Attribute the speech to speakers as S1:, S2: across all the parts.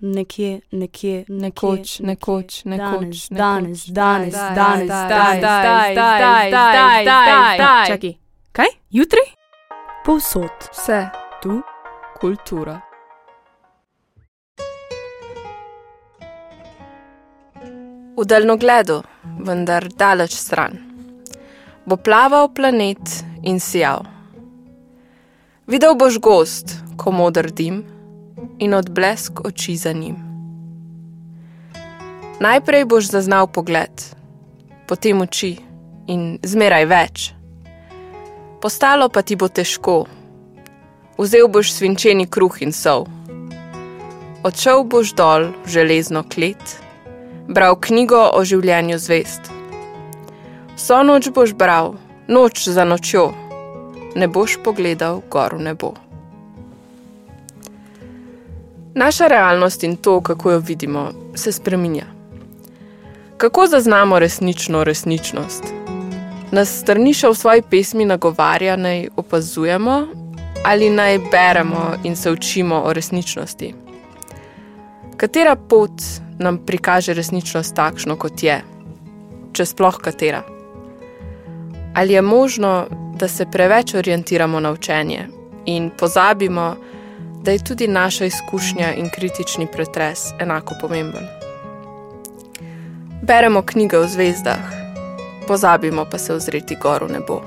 S1: nekje, nekje,
S2: Nekoč, nekoč, nekoč,
S1: danes, danes, danes,
S2: zdaj,
S1: danes,
S2: zdaj,
S1: danes,
S2: zdaj,
S1: danes,
S2: zdaj,
S1: danes, danes.
S2: zdaj.
S1: Čakaj, kaj? Jutri? Povsod.
S2: Vse,
S1: Tu?
S2: kultura. V daljnogledu, vendar daleč stran, bo plaval planet in sijal. Videl boš gost, ko modr dim in odblesk oči za njim. Najprej boš zaznal pogled, potem oči in zmeraj več. Postalo pa ti bo težko, vzel boš svinčeni kruh in sol. Odšel boš dol v železno klet, bral knjigo o življenju zvest. Vso noč boš bral, noč za nočjo, ne boš pogledal gor v nebo. Naša realnost in to, kako jo vidimo, se spreminja. Kako zaznamo resnično resničnost? Nas strniša v svoji pesmi nagovarja, naj opazujemo ali naj beremo in se učimo o resničnosti. Katera pot nam prikaže resničnost takšno, kot je, če sploh katera? Ali je možno, da se preveč orientiramo na učenje in pozabimo, da je tudi naša izkušnja in kritični pretres enako pomemben? Beremo knjige o zvezdah, pozabimo pa se ozreti gor v nebo.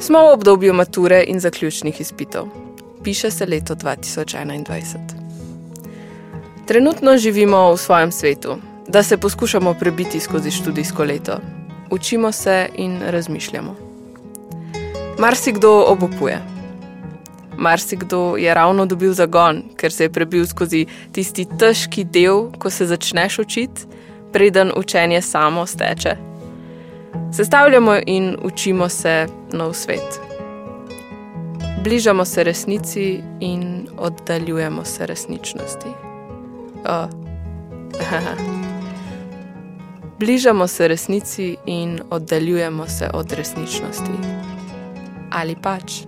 S2: Smo v obdobju mature in zaključnih izpitov. Piše se leto 2021. Trenutno živimo v svojem svetu, da se poskušamo prebiti skozi študijsko leto. Učimo se in razmišljamo. Marsikdo obupuje. Marsikdo je ravno dobil zagon, ker se je prebil skozi tisti težki del, ko se začneš učiti, preden učenje samo steče. Sestavljamo in učimo se nov svet. Bližamo se resnici in oddaljujemo se resničnosti. O. Bližamo se resnici in oddaljujemo se od resničnosti. Ali pač?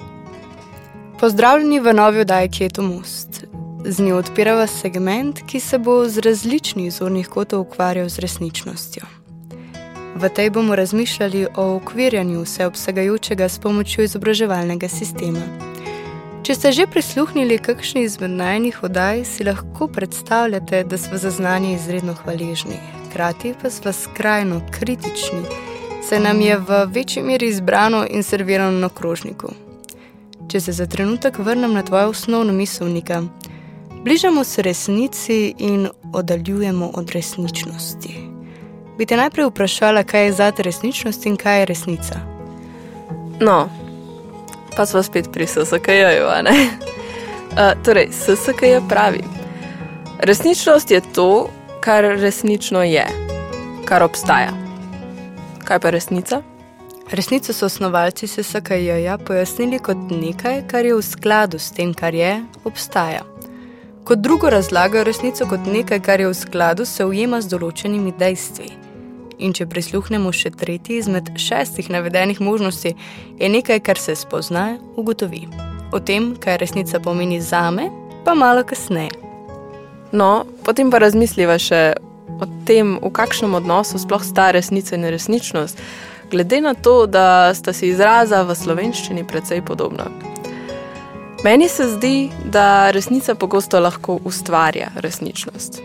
S1: Pozdravljeni v novi oddaji Keto Most. Z njo odpirava segment, ki se bo z različnih zornih kotov ukvarjal z resničnostjo. V tej bomo razmišljali o ukvirjanju vseobsegajočega s pomočjo izobraževalnega sistema. Če ste že prisluhnili kakšni izmed najnih oddaj, si lahko predstavljate, da smo za znanje izredno hvaležni, hkrati pa smo skrajno kritični, saj nam je v večji meri izbrano in servirano na krožniku. Če se za trenutek vrnem na tvojo osnovno miselnika, bližamo se resnici in oddaljujemo od resničnosti. Bi te najprej vprašala, kaj je zate resničnost in kaj je resnica?
S2: No, pa smo spet pri SSKJ-ju, a ne? Uh, torej, SSKJ pravi: Resničnost je to, kar resnično je, kar obstaja. Kaj pa resnica?
S1: Resnico so osnovalci SSKJ-ja pojasnili kot nekaj, kar je v skladu s tem, kar je, obstaja. Kot drugo razlagajo resnico kot nekaj, kar je v skladu, se ujema z določenimi dejstvi. In če prisluhnemo še tretji izmed šestih navedenih možnosti, je nekaj, kar se spozna, ugotovi. O tem, kaj resnica pomeni zame, pa malo kasneje.
S2: No, potem pa razmisliva še o tem, v kakšnem odnosu sploh sta resnica in resničnost, glede na to, da sta si izraza v slovenščini precej podobna. Meni se zdi, da resnica pogosto lahko ustvarja resničnost.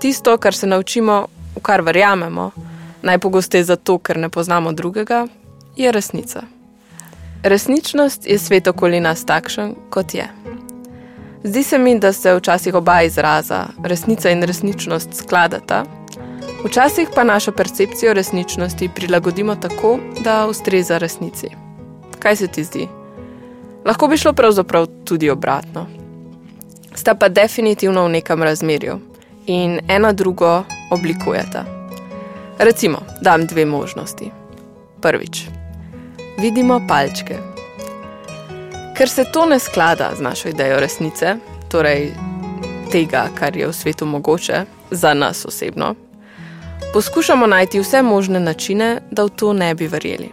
S2: Tisto, kar se naučimo, v kar verjamemo, najpogosteje zato, ker ne poznamo drugega, je resnica. Resničnost je svet okoli nas takšen, kot je. Zdi se mi, da se včasih oba izraza, resnica in resničnost, skladata, včasih pa našo percepcijo resničnosti prilagodimo tako, da ustreza resnici. Kaj se ti zdi? Lahko bi šlo pravzaprav tudi obratno. Sta pa definitivno v nekem razmerju in ena drugo oblikujeta. Recimo, dam dve možnosti. Prvič, vidimo palčke. Ker se to ne sklada z našo idejo resnice, torej tega, kar je v svetu mogoče, za nas osebno, poskušamo najti vse možne načine, da v to ne bi verjeli.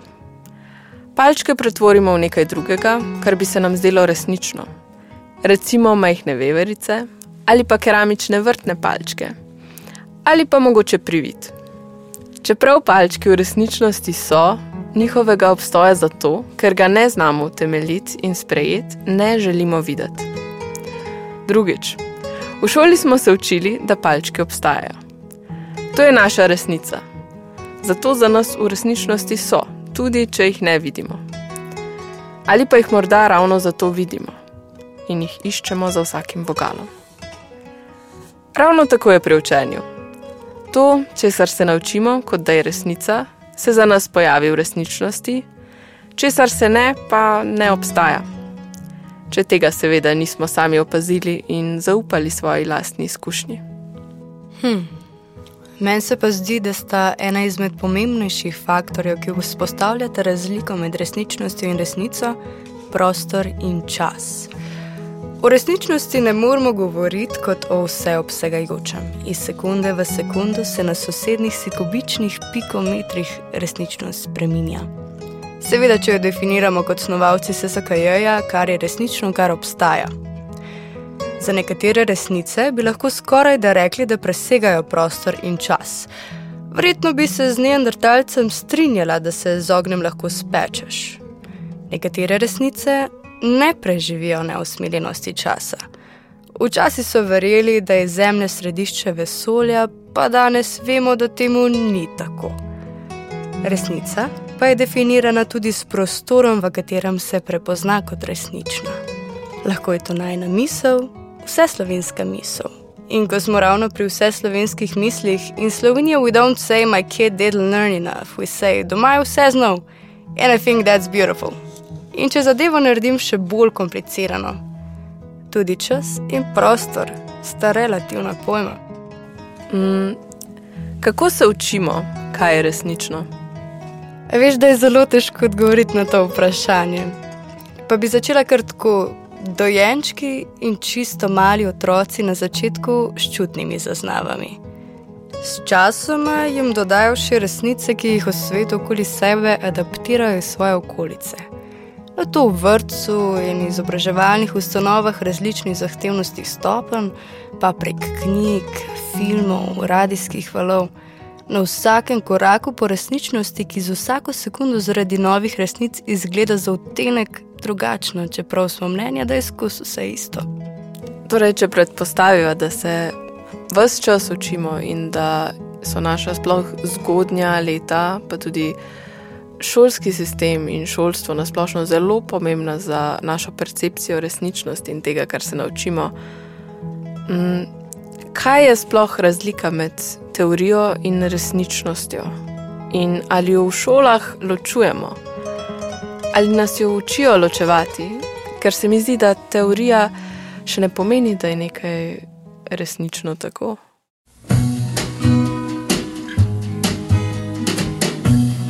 S2: Palčke pretvorimo v nekaj drugega, kar bi se nam zdelo resnično, recimo majhne veverice ali pa keramične vrtne palčke ali pa mogoče privid. Čeprav palčki v resničnosti so, njihovega obstoja zato, ker ga ne znamo utemeljiti in sprejeti, ne želimo videti. Drugič, v šoli smo se učili, da palčki obstajajo. To je naša resnica. Zato za nas v resničnosti so, tudi če jih ne vidimo. Ali pa jih morda ravno zato vidimo in jih iščemo za vsakim bogalom. Ravno tako je pri učenju. To, česar se naučimo, kot da je resnica, se za nas pojavi v resničnosti, česar se ne, pa ne obstaja. Če tega seveda nismo sami opazili in zaupali svoji lastni izkušnji.
S1: Hm. Meni se pa zdi, da sta ena izmed pomembnejših faktorjev, ki vzpostavljata razliko med resničnostjo in resnico, prostor in čas. V resničnosti ne moramo govoriti kot o vseobsegajočem. Iz sekunde v sekundo se na sosednjih sikobičnih pikometrih resničnost spreminja. Seveda, če jo definiramo kot snovalci SSKJ-ja, kar je resnično, kar obstaja. Za nekatere resnice bi lahko skoraj da rekli, da presegajo prostor in čas. Verjetno bi se z neandertalcem strinjala, da se z ognjem lahko spečeš. Nekatere resnice ne preživijo neusmiljenosti časa. Včasih so verjeli, da je Zemlja središče vesolja, pa danes vemo, da temu ni tako. Resnica pa je definirana tudi s prostorom, v katerem se prepozna kot resnična. Lahko je to najna misel, vse slovenska misel. In ko smo ravno pri vseh slovenskih mislih in Slovenija, we don't say my kid didn't learn enough, we say doma je vse znov. And I think that's beautiful. In če zadevo naredim še bolj komplicirano, tudi čas in prostor sta relativna pojma.
S2: Mm, kako se učimo, kaj je resnično?
S1: Veš, da je zelo težko odgovoriti na to vprašanje. Pa bi začela kar tako. Dojenčki in čisto mali otroci na začetku s čutnimi zaznavami. S časoma jim dodajo še resnice, ki jih v svetu okoli sebe adaptirajo iz svoje okolice to v vrtu in izobraževalnih ustanovah različnih zahtevnosti stopenj, pa prek knjig, filmov, radijskih valov. Na vsakem koraku po resničnosti, ki z vsako sekundo zaradi novih resnic izgleda za odtenek drugačno, čeprav smo mnenja, da je skozi vse isto.
S2: Torej, če predpostavimo, da se vse čas učimo in da so naša sploh zgodnja leta, pa tudi šolski sistem in šolstvo nasplošno zelo pomembna za našo percepcijo resničnosti in tega, kar se naučimo. Mm, kaj je sploh razlika med teorijo in resničnostjo? In ali jo v šolah ločujemo? Ali nas jo učijo ločevati? Ker se mi zdi, da teorija še ne pomeni, da je nekaj resnično tako.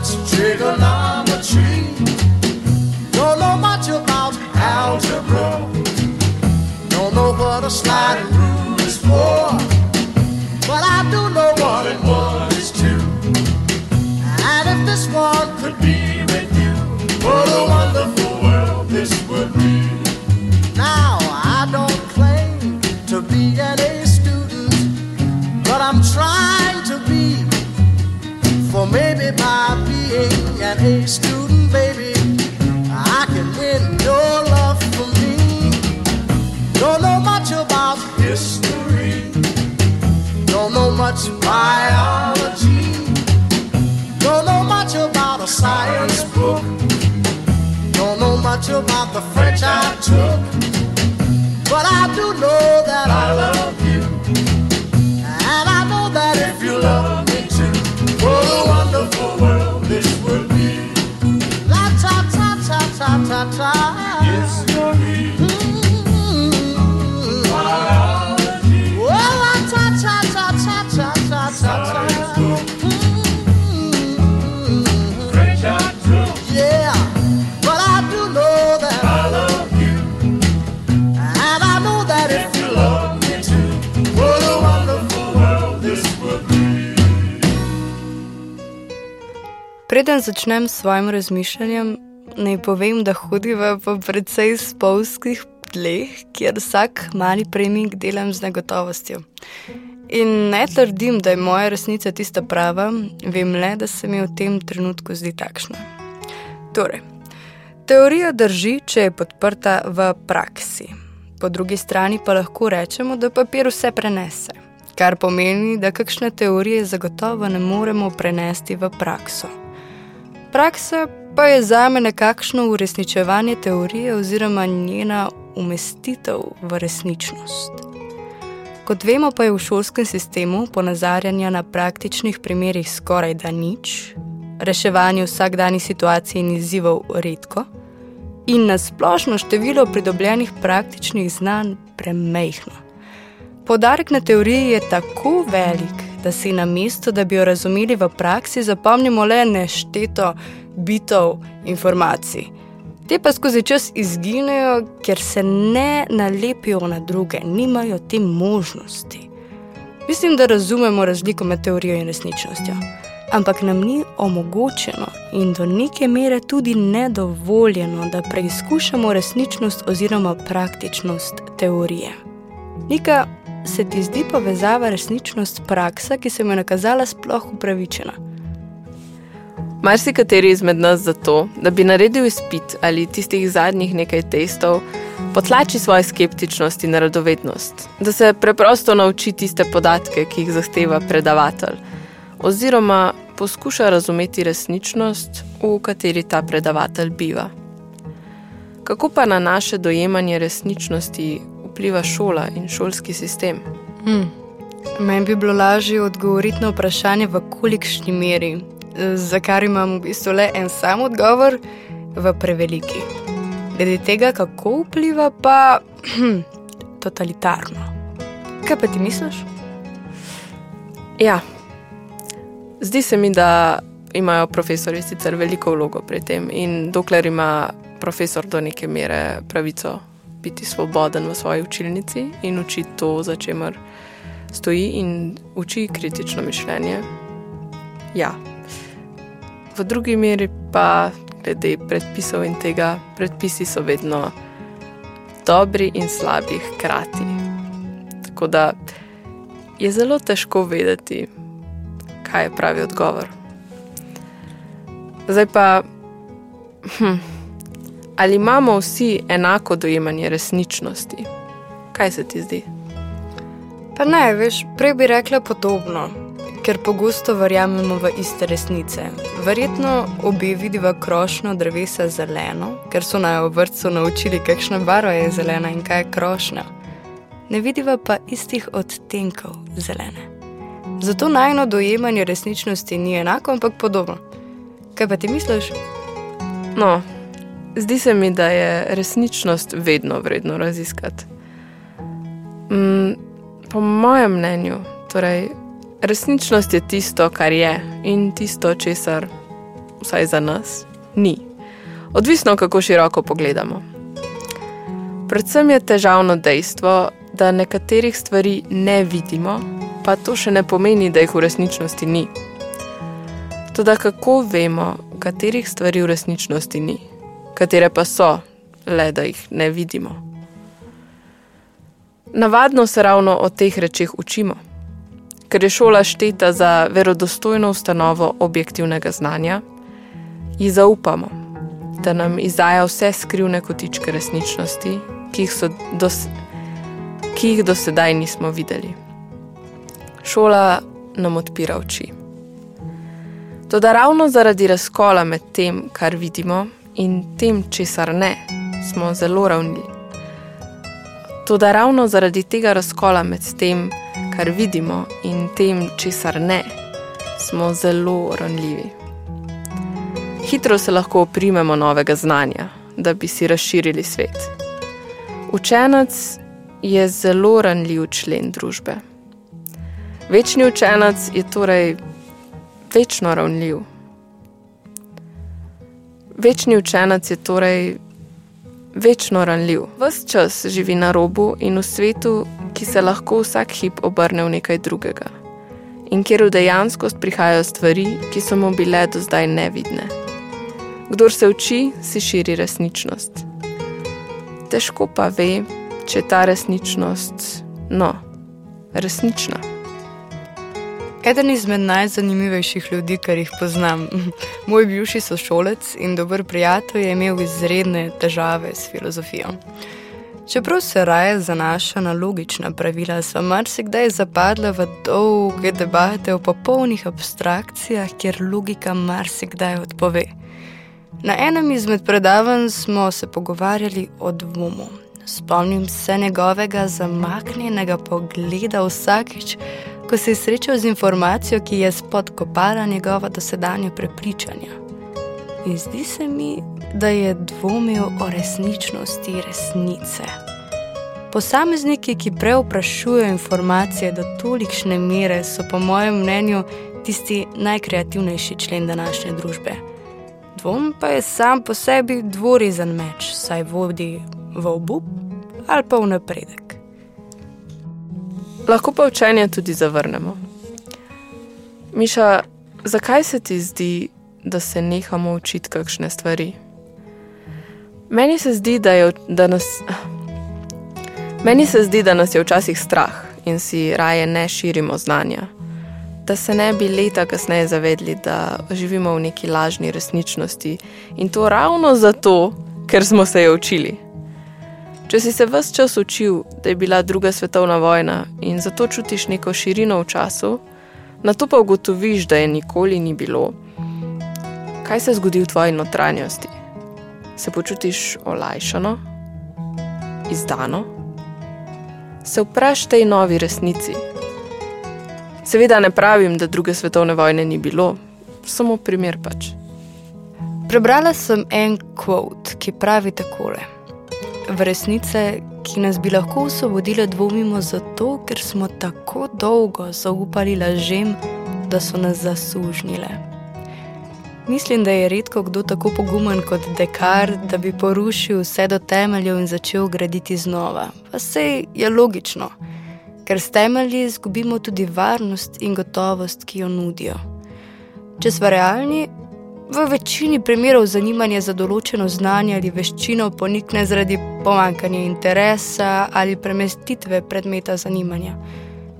S3: much trigonometry. Don't know much about algebra. Don't know what a sliding rule an A student, baby, I can win your love for me. Don't know much about history, don't know much biology, don't know much about a science book, don't know much about the French I took, but I do know that I love
S1: Preden začnem s svojim razmišljanjem, naj povem, da hodiva po precej spolskih tleh, kjer vsak mali premik delam z negotovostjo. In ne trdim, da je moja resnica tista prava, vem le, da se mi v tem trenutku zdi takšna. Torej, teorija drži, če je podprta v praksi. Po drugi strani pa lahko rečemo, da papir vse prenese, kar pomeni, da kakšne teorije zagotovo ne moremo prenesti v prakso. Praksa pa je za me nekakšno uresničevanje teorije oziroma njena umestitev v resničnost. Kot vemo, pa je v šolskem sistemu ponazarjanja na praktičnih primerih skoraj da nič, reševanje vsakdanjih situacij in izzivov redko, in na splošno število pridobljenih praktičnih znanj premehno. Podarek na teoriji je tako velik, da si na mesto, da bi jo razumeli v praksi, zapomnimo le nešteto bitov informacij. Te pa skozi čas izginejo, ker se ne nalepijo na druge, nimajo te možnosti. Mislim, da razumemo razliko med teorijo in resničnostjo, ampak nam ni omogočeno in do neke mere tudi nedovoljeno, da preizkušamo resničnost oziroma praktičnost teorije. Nika, se ti zdi povezava resničnost praksa, ki se mi je nakazala sploh upravičena?
S2: Marsikateri izmed nas zato, da bi naredil izpit ali tistih zadnjih nekaj testov, potlači svojo skeptičnost in radovednost, da se preprosto nauči tiste podatke, ki jih zahteva predavatelj, oziroma poskuša razumeti resničnost, v kateri ta predavatelj biva. Kako pa na naše dojemanje resničnosti vpliva šola in šolski sistem?
S1: Hmm. Meni bi bilo lažje odgovoriti na vprašanje, v kolikšni meri za kar imam v bistvu le en sam odgovor, v preveliki. Glede tega, kako vpliva, pa hm, totalitarno. Kaj pa ti misliš?
S2: Ja, zdi se mi, da imajo profesori sicer veliko vlogo pri tem in dokler ima profesor do neke mere pravico biti svoboden v svoji učilnici in učiti to, za čemer stoji in uči kritično mišljenje. Ja, v drugi meri pa, glede predpisov in tega, predpisi so vedno dobri in slabi hkrati. Tako da je zelo težko vedeti, kaj je pravi odgovor. Zdaj pa, hm, ali imamo vsi enako dojemanje resničnosti? Kaj se ti zdi?
S1: Pa ne, veš, prej bi rekla podobno ker pogosto verjamemo v iste resnice. Verjetno obi vidiva krošno drevesa zeleno, ker so naj v vrtu naučili, kakšna barva je zelena in kaj je krošnja. Ne vidiva pa istih odtenkov zelene. Zato najno dojemanje resničnosti ni enako, ampak podobno. Kaj pa ti misliš?
S2: No, zdi se mi, da je resničnost vedno vredno raziskati. Mm, po mojem mnenju, torej Resničnost je tisto, kar je in tisto, česar, vsaj za nas, ni. Odvisno, kako široko pogledamo. Predvsem je težavno dejstvo, da nekaterih stvari ne vidimo, pa to še ne pomeni, da jih v resničnosti ni. Toda kako vemo, katerih stvari v resničnosti ni, katere pa so, le da jih ne vidimo? Navadno se ravno o teh rečeh učimo ker je šola šteta za verodostojno ustanovo objektivnega znanja, ji zaupamo, da nam izdaja vse skrivne kotičke resničnosti, ki jih, dos, ki jih do sedaj nismo videli. Šola nam odpira oči. Toda ravno zaradi razkola med tem, kar vidimo, in tem, česar ne, smo zelo ravni. Toda ravno zaradi tega razkola med tem, kar vidimo in tem, česar ne, smo zelo ranljivi. Hitro se lahko oprimemo novega znanja, da bi si razširili svet. Učenec je zelo ranljiv člen družbe. Večni učenec je torej večno ravnljiv. Večni učenec je torej večno ranljiv. Ves čas živi na robu in v svetu, ki se lahko vsak hip obrne v nekaj drugega. in kjer v dejanskost prihajajo stvari, ki so mu bile do zdaj nevidne. Kdor se uči, si širi resničnost. Težko pa ve, če je ta resničnost, no, resnična.
S1: Eden izmed najzanimivejših ljudi, kar jih poznam, moj bivši sošolec in dober prijatelj, je imel izredne težave s filozofijo. Čeprav se raje zanaša na logična pravila, sem marsikdaj zapadla v dolge debate o popolnih abstrakcijah, kjer logika marsikdaj odpove. Na enem izmed predavanj smo se pogovarjali o dvomu. Spomnim se njegovega zamaknjenega pogleda vsakič, ko se je srečal z informacijo, ki je spodkopala njegova dosedanja prepričanja. In zdi se mi, da je dvomil o resničnosti resnice. Posamezniki, ki preoprašujejo informacije do tolikšne mere, so po mojem mnenju tisti najkreativnejši člen današnje družbe. Dvom pa je sam po sebi dvorezen meč, saj vodi v obup ali pa v napredek.
S2: Lahko pa učenje tudi zavrnemo. Miša, zakaj se ti zdi, da se nehamo učiti kakšne stvari? Meni se zdi, da, je, da, nas, meni se zdi, da nas je včasih strah in si raje ne širimo znanja. Da se ne bi leta kasneje zavedli, da živimo v neki lažni resničnosti in to ravno zato, ker smo se jo učili. Če si se vse čas učil, da je bila druga svetovna vojna in zato čutiš neko širino v času, na to pa ugotoviš, da je nikoli ni bilo, kaj se zgodi v tvoji notranjosti? se počutiš olajšano, izdano, se vpraš tej novi resnici. Seveda ne pravim, da druge svetovne vojne ni bilo, samo primer pač.
S1: Prebrala sem en kvot, ki pravi takole: Resnice, ki nas bi lahko osvobodile, dvomimo zato, ker smo tako dolgo zaupali lažem, da so nas zasužnile. Mislim, da je redko kdo tako pogumen kot Dekar, da bi porušil vse do temeljev in začel graditi znova. Pa se je logično, ker s temelji izgubimo tudi varnost in gotovost, ki jo nudijo. Če smo realni, v večini primerov zanimanje za določeno znanje ali veščino ponikne zaradi pomankanja interesa ali premestitve predmeta zanimanja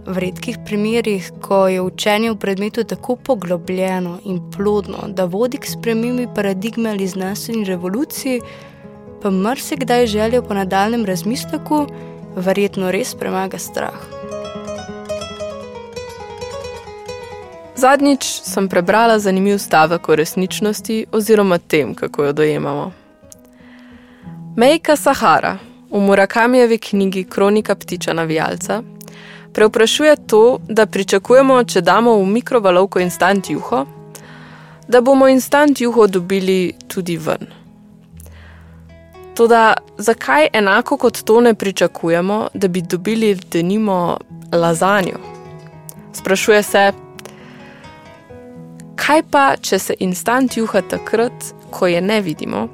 S1: v redkih primerjih, ko je učenje v predmetu tako poglobljeno in plodno, da vodi k spremembi paradigme ali znanstveni revoluciji, pa marsikdaj željo po nadaljem razmisleku, verjetno res premaga strah.
S2: Zadnjič sem prebrala zanimiv stavek o resničnosti oziroma tem, kako jo dojemamo. Mejka Sahara v Murakamijevi knjigi Kronika ptiča navijalca Preoprašuje to, da pričakujemo, če damo v mikrovalovko instant juho, da bomo instant juho dobili tudi ven. Toda zakaj enako kot to ne pričakujemo, da bi dobili denimo lazanjo? Sprašuje se, kaj pa, če se instant juha takrat, ko je ne vidimo,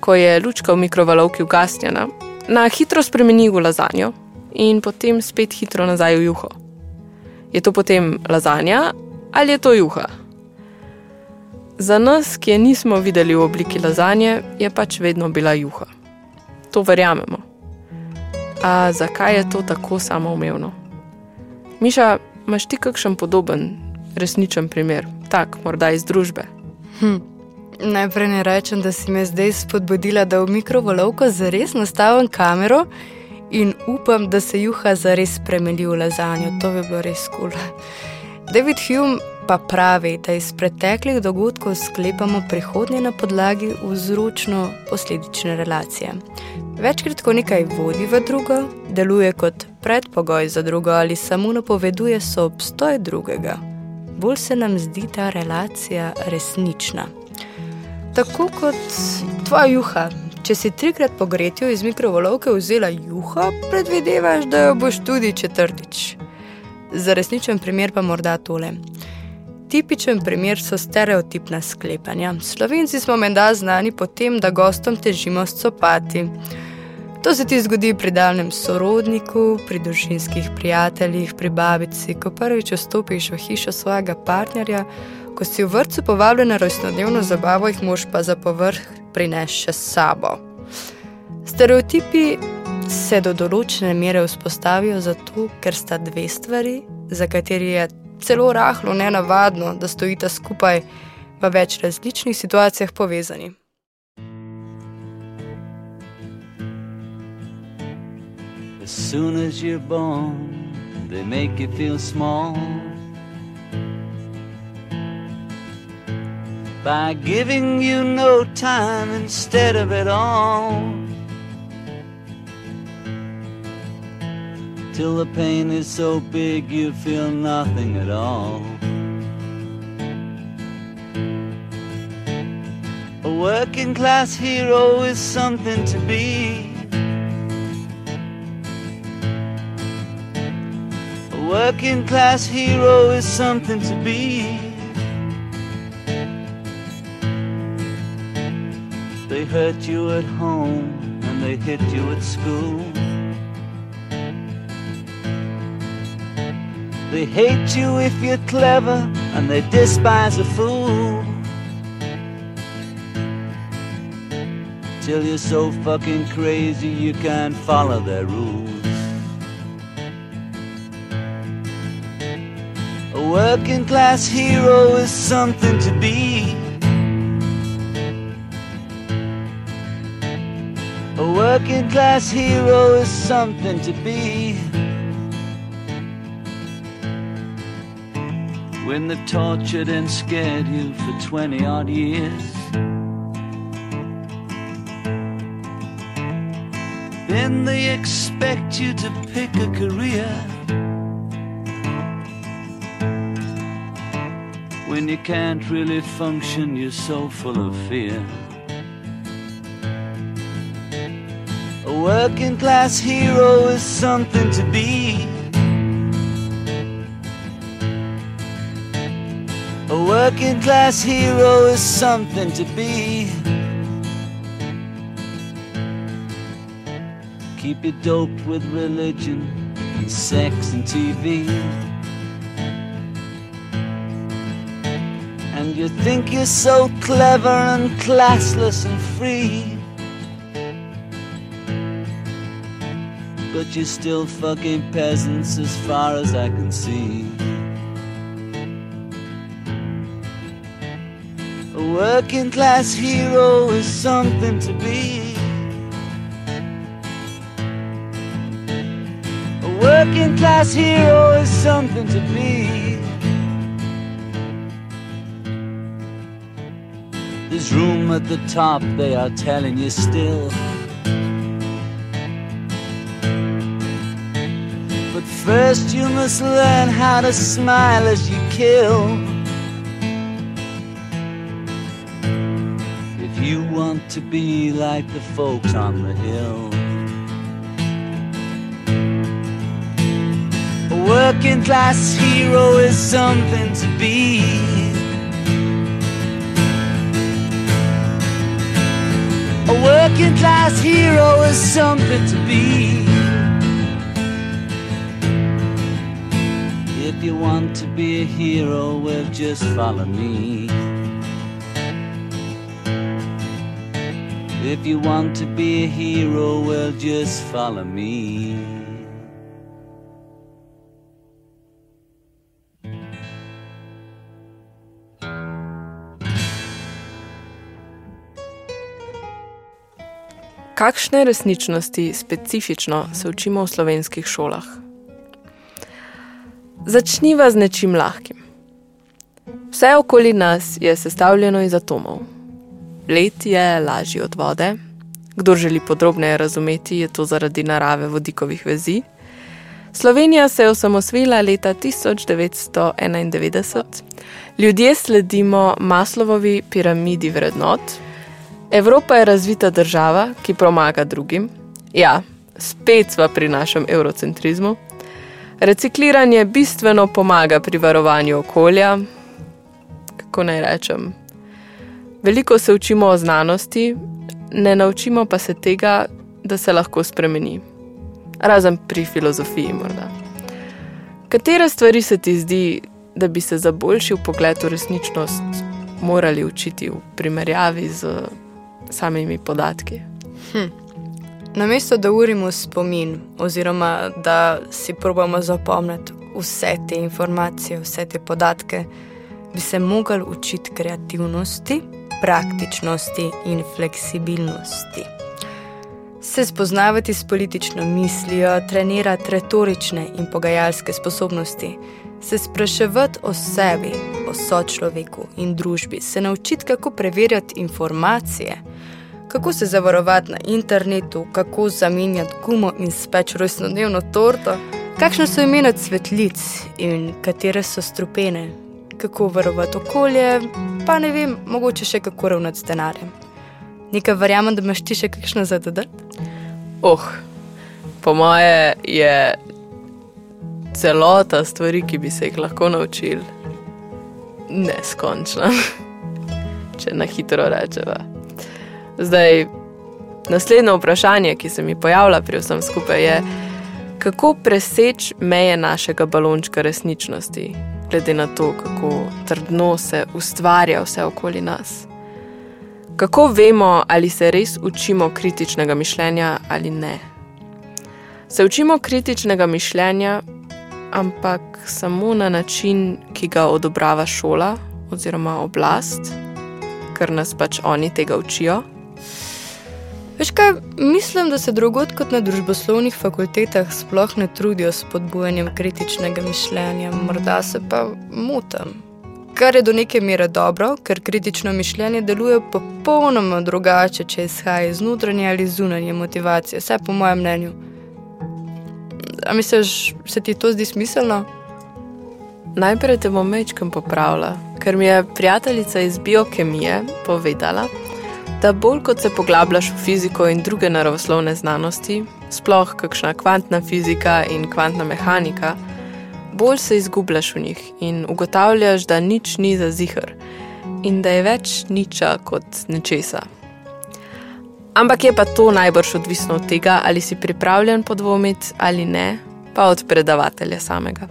S2: ko je lučka v mikrovalovki ugasnjena, na hitro spremeni v lazanjo? in potem spet hitro nazaj v juho. Je to potem lazanja ali je to juha? Za nas, ki je nismo videli v obliki lazanje, je pač vedno bila juha. To verjamemo. A zakaj je to tako samoumevno? Miša, imaš ti kakšen podoben, resničen primer, tak, morda iz družbe?
S1: Hm. Najprej ne rečem, da si me zdaj spodbudila, da v mikrovalovko zares nastavim kamero in upam, da se juha zares spremeni v lazanjo. To bi bilo res kul. Cool. David Hume pa pravi, da iz preteklih dogodkov sklepamo prihodnje na podlagi vzročno-posledične relacije. Večkrat, ko nekaj vodi v drugo, deluje kot predpogoj za drugo ali samo napoveduje soobstoj drugega, bolj se nam zdi ta relacija resnična. Tako kot tvoja juha, Če si trikrat pogretjo iz mikrovalovke vzela juha, predvidevaš, da jo boš tudi četrtič. Za resničen primer pa morda tole. Tipičen primer so stereotipna sklepanja. Slovenci smo menda znani po tem, da gostom težimo s copati. To se ti zgodi pri daljnem sorodniku, pri družinskih prijateljih, pri babici, ko prvič vstopiš v hišo svojega partnerja, ko si v vrtu povabljen na rojstnodnevno zabavo, jih moš pa za povrh prinesti še sabo. Stereotipi se do določene mere vzpostavijo zato, ker sta dve stvari, za kateri je celo rahlo nenavadno, da stojita skupaj v več različnih situacijah povezani.
S4: As soon as you're born, they make you feel small. By giving you no time instead of it all. Till the pain is so big you feel nothing at all. A working class hero is something to be. A working class hero is something to be. They hurt you at home and they hit you at school. They hate you if you're clever and they despise a fool. Till you're so fucking crazy you can't follow their rules. Working class hero is something to be. A working class hero is something to be. When they've tortured and scared you for 20 odd years. Then they expect you to pick a career. When you can't really function, you're so full of fear. A working class hero is something to be. A working class hero is something to be. Keep you doped with religion and sex and TV. You think you're so clever and classless and free. But you're still fucking peasants as far as I can see. A working class hero is something to be. A working class hero is something to be. There's room at the top, they are telling you still. But first, you must learn how to smile as you kill. If you want to be like the folks on the hill. A working class hero is something to be. Working class hero is something to be. If you want to be a hero, well, just follow me. If you want to be a hero, well, just follow me.
S2: Kakšne resničnosti specifično se učimo v slovenskih šolah? Začniva z nečim lahkim. Vse okoli nas je sestavljeno iz atomov. Led je lažji od vode. Kdo želi podrobneje razumeti, je to zaradi narave vodikovih vezi. Slovenija se je osamosvila leta 1991. Ljudje sledimo Maslovovi piramidi vrednot. Evropa je razvita država, ki pomaga drugim. Ja, spet smo pri našem eurocentrizmu. Recikliranje bistveno pomaga pri varovanju okolja. Kako naj rečem? Veliko se učimo o znanosti, ne naučimo pa se tega, da se lahko spremeni. Razen pri filozofiji, morda. Katere stvari se ti zdi, da bi se za boljši pogled v resničnost morali učiti v primerjavi z samimi podatki?
S1: Hm. Namesto da urimo spomin, oziroma da si probamo zapomniti vse te informacije, vse te podatke, bi se mogli učiti kreativnosti, praktičnosti in fleksibilnosti. Se spoznavati s politično mislijo, trenirati retorične in pogajalske sposobnosti, se spraševati o sebi, o sočloveku in družbi, se naučiti, kako preverjati informacije, kako se zavarovati na internetu, kako zamenjati gumo in speč rojstnodnevno torto, kakšne so imena cvetlic in katere so strupene, kako varovati okolje, pa ne vem, mogoče še kako ravnati z denarjem. Nekaj verjamem, da imaš ti še kakšno zadodati?
S2: Oh, po moje je celota stvari, ki bi se jih lahko naučili, neskončna. Če na hitro rečeva. Zdaj, naslednje vprašanje, ki se mi pojavlja pri vsem skupaj, je, kako preseči meje našega balončka resničnosti, glede na to, kako trdno se ustvarja vse okoli nas. Kako vemo, ali se res učimo kritičnega mišljenja ali ne? Se učimo kritičnega mišljenja, ampak samo na način, ki ga odobrava šola oziroma oblast, ker nas pač oni tega učijo.
S1: Veš kaj, mislim, da se drugot kot na družboslovnih fakultetah sploh ne trudijo s podbujanjem kritičnega mišljenja, morda se pa motim. Kar je do neke mere dobro, ker kritično mišljenje deluje popolnoma drugače, če izhaja iz notranje ali zunanje motivacije, vse po mojem mnenju. A misliš, se ti to zdi smiselno?
S2: Najprej te bom mečkam popravila, ker mi je prijateljica iz biokemije povedala, da bolj kot se poglabljaš v fiziko in druge naravoslovne znanosti, sploh kakšna kvantna fizika in kvantna mehanika, bolj se izgubljaš v njih in ugotavljaš, da nič ni za zihar in da je več niča kot nečesa. Ampak je pa to najbrž odvisno od tega, ali si pripravljen podvomiti ali ne, pa od predavatelja samega.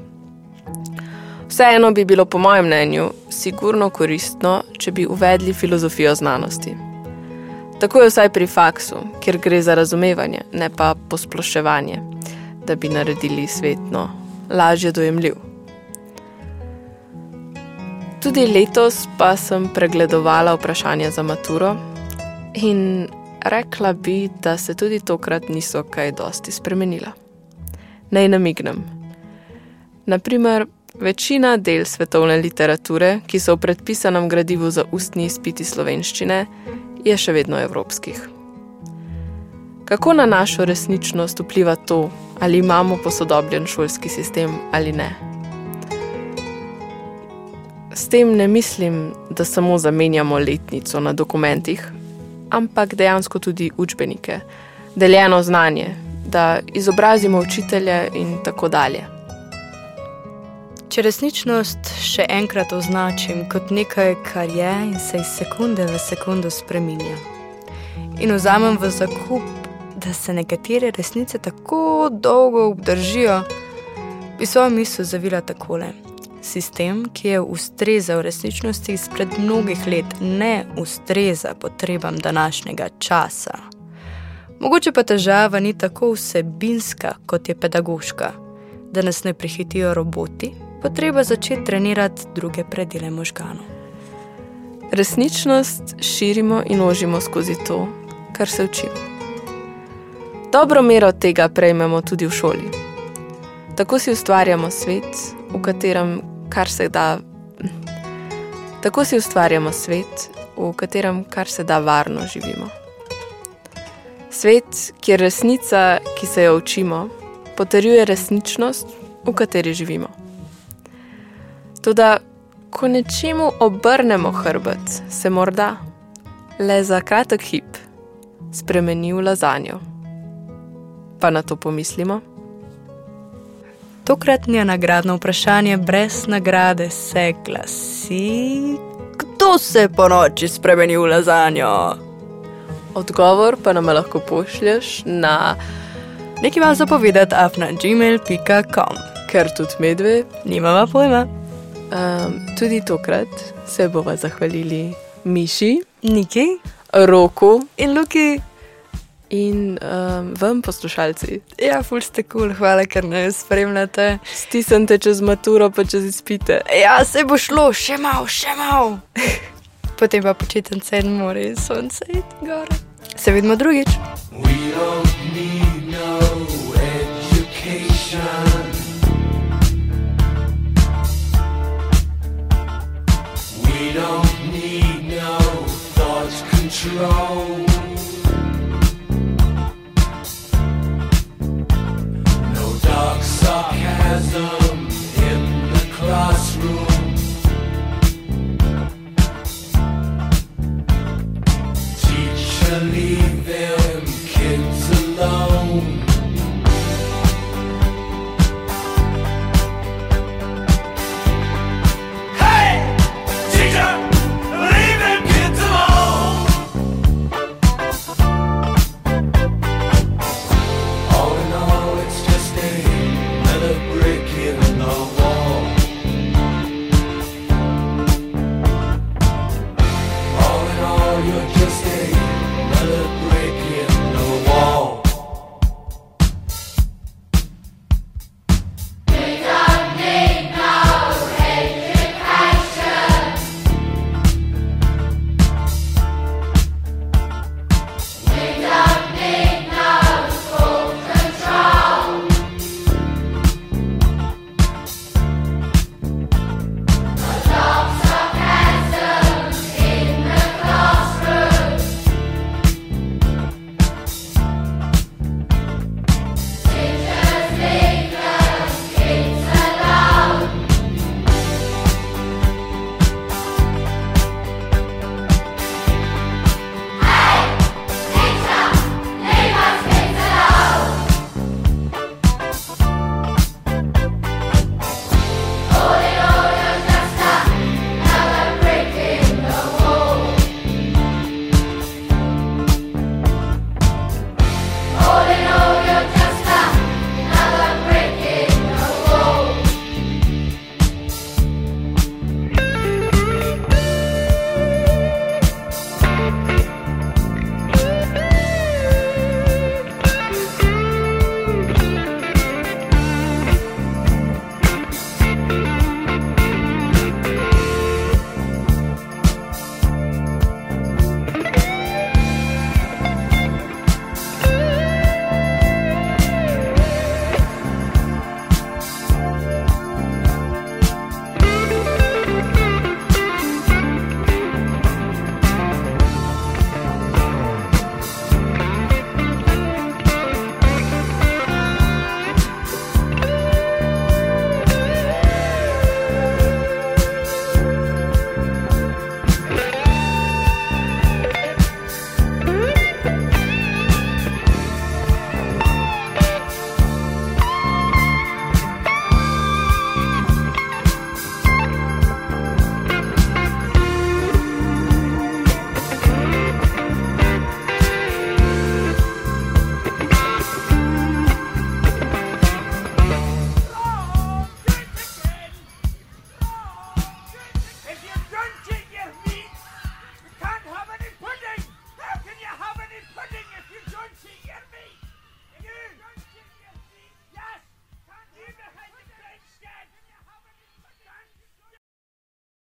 S2: Vseeno bi bilo, po mojem mnenju, sigurno koristno, če bi uvedli filozofijo znanosti. Tako je vsaj pri faksu, kjer gre za razumevanje, ne pa posploševanje, da bi naredili svetno lažje dojemljiv. Tudi letos pa sem pregledovala vprašanja za maturo in rekla bi, da se tudi tokrat niso kaj dosti spremenila. Naj namignem. Naprimer, večina del svetovne literature, ki so v predpisanem gradivu za ustni izpiti slovenščine, je še vedno evropskih. Kako na našo resničnost vpliva to, ali imamo posodobljen šolski sistem ali ne? S tem ne mislim, da samo zamenjamo letnico na dokumentih, ampak dejansko tudi učbenike, deljeno znanje, da izobrazimo učitelje in tako dalje.
S1: Če resničnost še enkrat označim kot nekaj, kar je in se iz sekunde v sekundo spreminja, in vzamem v zakup, da se nekatere resnice tako dolgo obdržijo, bi svojo misel zavila takole. Sistem, ki je ustrezal resničnosti izpred mnogih let, ne ustreza potrebam današnjega časa. Mogoče pa težava ni tako vsebinska, kot je pedagoška, da nas ne prehitijo roboti, pa treba začeti trenirati druge predele možganov.
S2: Resničnost širimo in ožimo skozi to, kar se učimo. Dobro mero tega prejmemo tudi v šoli. Tako si ustvarjamo svet, v katerem kar se da. Tako si ustvarjamo svet, v katerem kar se da varno živimo. Svet, kjer resnica, ki se jo učimo, potrjuje resničnost, v kateri živimo. Tudi, ko nečemu obrnemo hrbet, se morda le za kratek hip spremeni v lazanjo. Pa na to pomislimo.
S1: Tokratnje nagradno vprašanje brez nagrade se glasi: Kdo se po noči spremeni v lazanjo?
S2: Odgovor pa nam lahko pošlješ na
S1: Nekaj vam zapovedati afna gmail.com.
S2: ker tudi medve.
S1: Nimava pojma.
S2: Um, tudi tokrat se bova zahvalili Miši,
S1: Niki
S2: Roku
S1: in Luki.
S2: in um, vam, poslušalci.
S1: Ja, ful ste kul, cool. hvala, ker nas spremljate.
S2: Stisnite čez maturo, pa čez izpite.
S1: Ja, se bo šlo, še malo, še malo. Potem pa počitnice in more in sonce in gore. Se vidimo drugič.
S3: We don't need no
S5: They don't need no thought control. No dark sarcasm in the classroom.